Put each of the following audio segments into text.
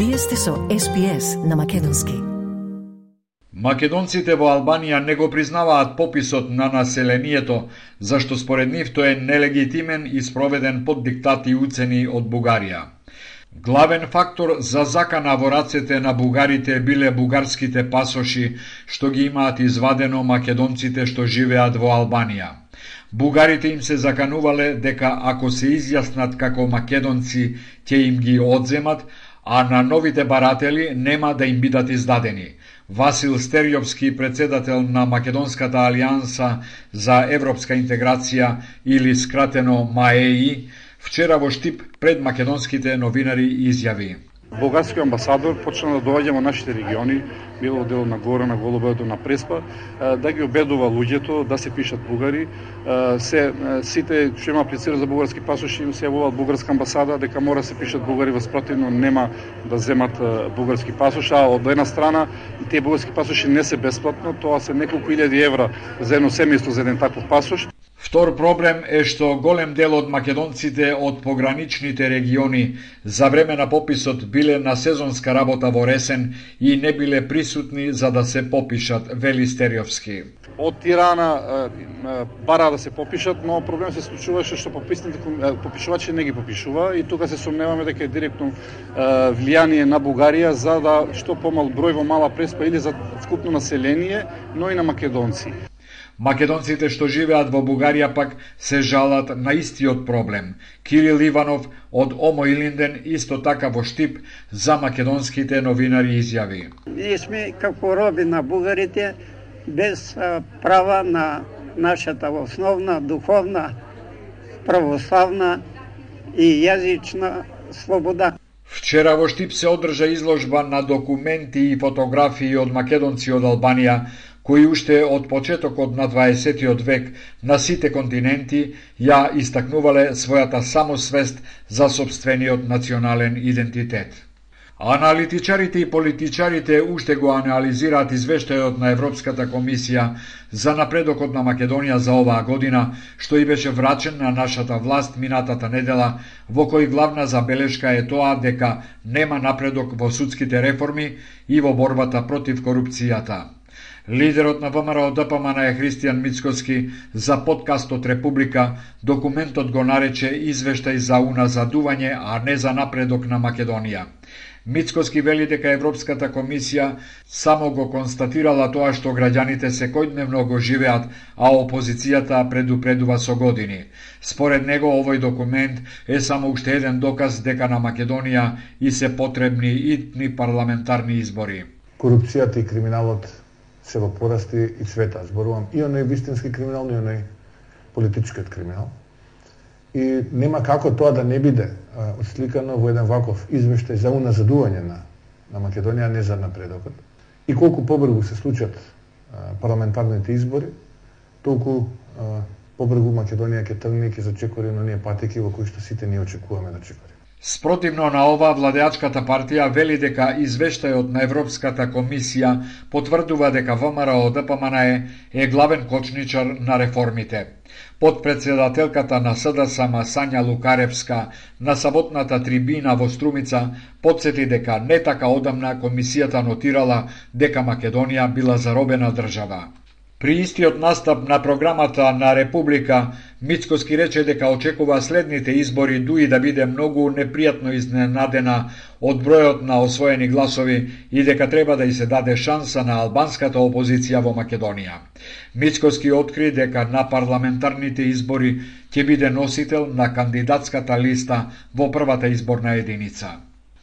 Вие сте со SPS на Македонски. Македонците во Албанија не го признаваат пописот на населението, зашто според нив тој е нелегитимен и спроведен под диктати и уцени од Бугарија. Главен фактор за закана во рацете на бугарите биле бугарските пасоши што ги имаат извадено македонците што живеат во Албанија. Бугарите им се заканувале дека ако се изјаснат како македонци, ќе им ги одземат, а на новите баратели нема да им бидат издадени. Васил Стериовски, председател на Македонската алијанса за европска интеграција или скратено МАЕИ, вчера во Штип пред македонските новинари изјави. Бугарскиот амбасадор почна да доаѓа во нашите региони, било дел на Гора, на Голубоето, на Преспа, да ги обедува луѓето да се пишат бугари. Се сите што има аплицира за бугарски пасош им се јавуваат бугарска амбасада дека мора да се пишат бугари во спротивно нема да земат бугарски пасош, а од една страна тие бугарски пасоши не се бесплатно, тоа се неколку илјади евра за едно семејство за еден таков пасош. Втор проблем е што голем дел од македонците од пограничните региони за време на пописот биле на сезонска работа во Ресен и не биле присутни за да се попишат, вели Стериовски. Од Тирана бара да се попишат, но проблем се случуваше што пописните попишувачи не ги попишува и тука се сомневаме дека е директно влијание на Бугарија за да што помал број во мала преспа или за вкупно население, но и на македонци. Македонците што живеат во Бугарија пак се жалат на истиот проблем. Кирил Иванов од Омо Илинден исто така во Штип за македонските новинари изјави. Ние сме како роби на бугарите без права на нашата основна духовна православна и јазична слобода. Вчера во Штип се одржа изложба на документи и фотографии од македонци од Албанија кои уште од почетокот на 20. век на сите континенти ја истакнувале својата самосвест за собствениот национален идентитет. Аналитичарите и политичарите уште го анализираат извештајот на Европската комисија за напредокот на Македонија за оваа година, што и беше врачен на нашата власт минатата недела, во кој главна забелешка е тоа дека нема напредок во судските реформи и во борбата против корупцијата. Лидерот на ВМРО ДПМН е Христијан Мицкоски за подкастот Република документот го нарече извештај за уназадување, а не за напредок на Македонија. Мицкоски вели дека Европската комисија само го констатирала тоа што граѓаните секојдневно го живеат, а опозицијата предупредува со години. Според него овој документ е само уште еден доказ дека на Македонија и се потребни итни парламентарни избори. Корупцијата и криминалот се во порасти и цвета. Зборувам и оној вистински криминал, и оној политичкиот криминал. И нема како тоа да не биде а, отсликано во еден ваков извештај за уназадување на, на Македонија, не за напредокот. И колку побргу се случат а, парламентарните избори, толку а, побргу Македонија ќе тргне и ќе зачекори на оние патеки во кои што сите ние очекуваме да чекори. Спротивно на ова, владеачката партија вели дека извештајот на Европската комисија потврдува дека ВМРО ДПМН е главен кочничар на реформите. Подпредседателката на СДСМ Сања Лукаревска на саботната трибина во Струмица подсети дека не така одамна комисијата нотирала дека Македонија била заробена држава. При истиот настап на програмата на Република, Мицкоски рече дека очекува следните избори дуи да биде многу непријатно изненадена од бројот на освоени гласови и дека треба да и се даде шанса на албанската опозиција во Македонија. Мицкоски откри дека на парламентарните избори ќе биде носител на кандидатската листа во првата изборна единица.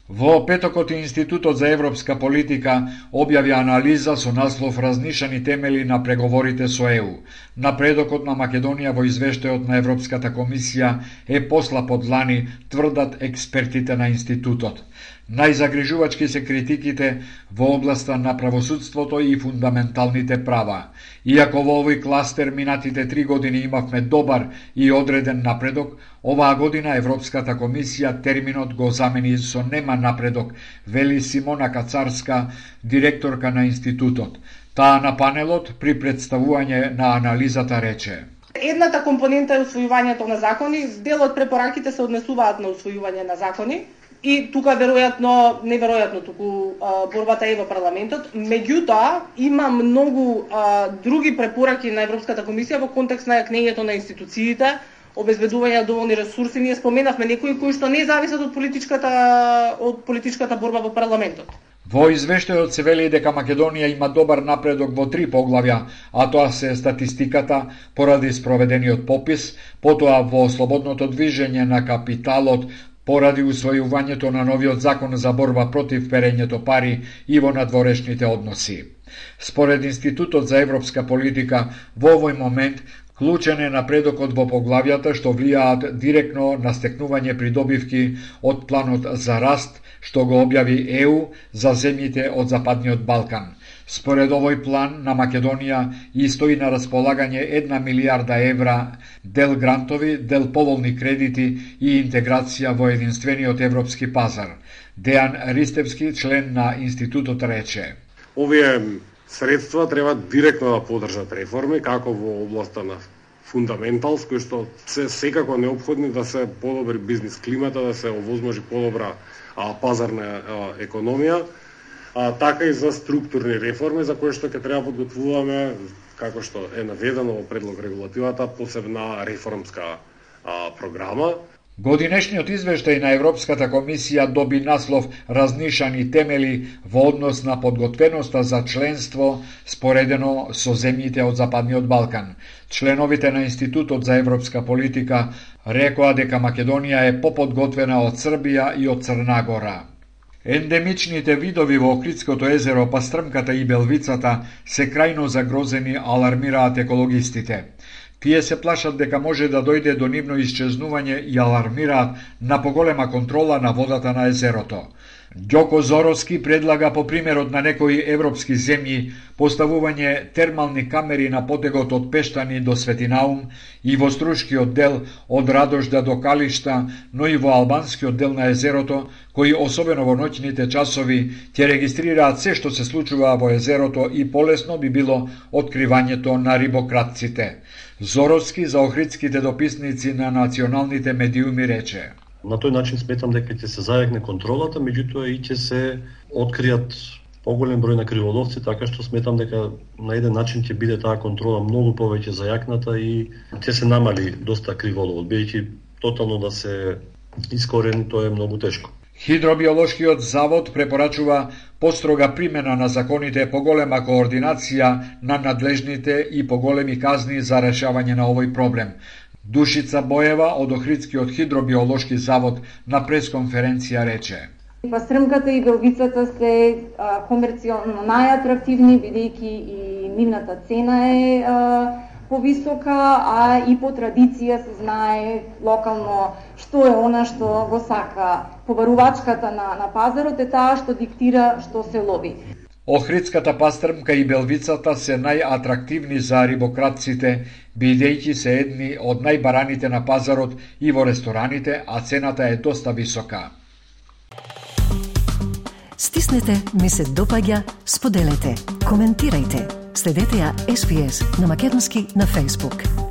Во петокот Институтот за европска политика објави анализа со наслов Разнишани темели на преговорите со ЕУ. Напредокот на Македонија во извештајот на Европската комисија е посла од лани, тврдат експертите на институтот. Најзагрижувачки се критиките во областа на правосудството и фундаменталните права. Иако во овој кластер минатите три години имавме добар и одреден напредок, оваа година Европската комисија терминот го замени со нема напредок, вели Симона Кацарска, директорка на институтот. Таа на панелот при представување на анализата рече. Едната компонента е усвојувањето на закони, дел од препораките се однесуваат на усвојување на закони, и тука веројатно, неверојатно, туку а, борбата е во парламентот. Меѓутоа, има многу а, други препораки на Европската комисија во контекст на јакнењето на институциите, обезбедување на доволни ресурси. Ние споменавме некои кои што не зависат од политичката од политичката борба во парламентот. Во извештајот се вели дека Македонија има добар напредок во три поглавја, а тоа се статистиката поради спроведениот попис, потоа во слободното движење на капиталот поради усвојувањето на новиот закон за борба против перењето пари и во надворешните односи. Според Институтот за европска политика, во овој момент Клучен е напредокот во поглавјата што влијаат директно на стекнување придобивки од планот за раст што го објави ЕУ за земјите од Западниот Балкан. Според овој план на Македонија и стои на располагање една милиарда евра дел грантови, дел поволни кредити и интеграција во единствениот европски пазар. Дејан Ристевски, член на институтот, рече. Овие средства треба директно да подржат реформи, како во областа на фундаменталс, кои што се секако необходни да се подобри бизнис климата, да се овозможи подобра а, пазарна а, економија, а, така и за структурни реформи, за кои што ќе треба подготвуваме, како што е наведено во предлог регулативата, посебна реформска а, програма, Годинешниот извештај на Европската комисија доби наслов Разнишани темели во однос на подготвеноста за членство споредено со земјите од Западниот Балкан. Членовите на Институтот за европска политика рекоа дека Македонија е поподготвена од Србија и од Црна Гора. Ендемичните видови во Охридското езеро, пастрмката и белвицата се крајно загрозени, алармираат екологистите. Тие се плашат дека може да дојде до нивно исчезнување и алармираат на поголема контрола на водата на езерото. Ѓоко Зоровски предлага по примерот на некои европски земји поставување термални камери на потегот од Пештани до Светинаум и во струшкиот дел од Радожда до Калишта, но и во албанскиот дел на езерото, кои особено во ноќните часови ќе регистрираат се што се случува во езерото и полесно би било откривањето на рибократците. Зоровски за охридските дописници на националните медиуми рече. На тој начин сметам дека ќе се зајакне контролата, меѓутоа и ќе се откријат поголем број на криволовци, така што сметам дека на еден начин ќе биде таа контрола многу повеќе зајакната и ќе се намали доста криволовот бидејќи тотално да се искорени тоа е многу тешко. Хидробиолошкиот завод препорачува построга примена на законите, поголема координација на надлежните и поголеми казни за решавање на овој проблем. Душица Боева од Охридскиот хидробиолошки завод на пресконференција рече. Пастрмката и белвицата се а, комерцијално најатрактивни, бидејќи и нивната цена е а, повисока, а и по традиција се знае локално што е она што го сака побарувачката на, на пазарот е таа што диктира што се лови. Охридската пастрмка и белвицата се најатрактивни за рибократците, бидејќи се едни од најбараните на пазарот и во рестораните, а цената е доста висока. Стиснете, ми се допаѓа, споделете, коментирајте. Следете ја SPS на Македонски на Facebook.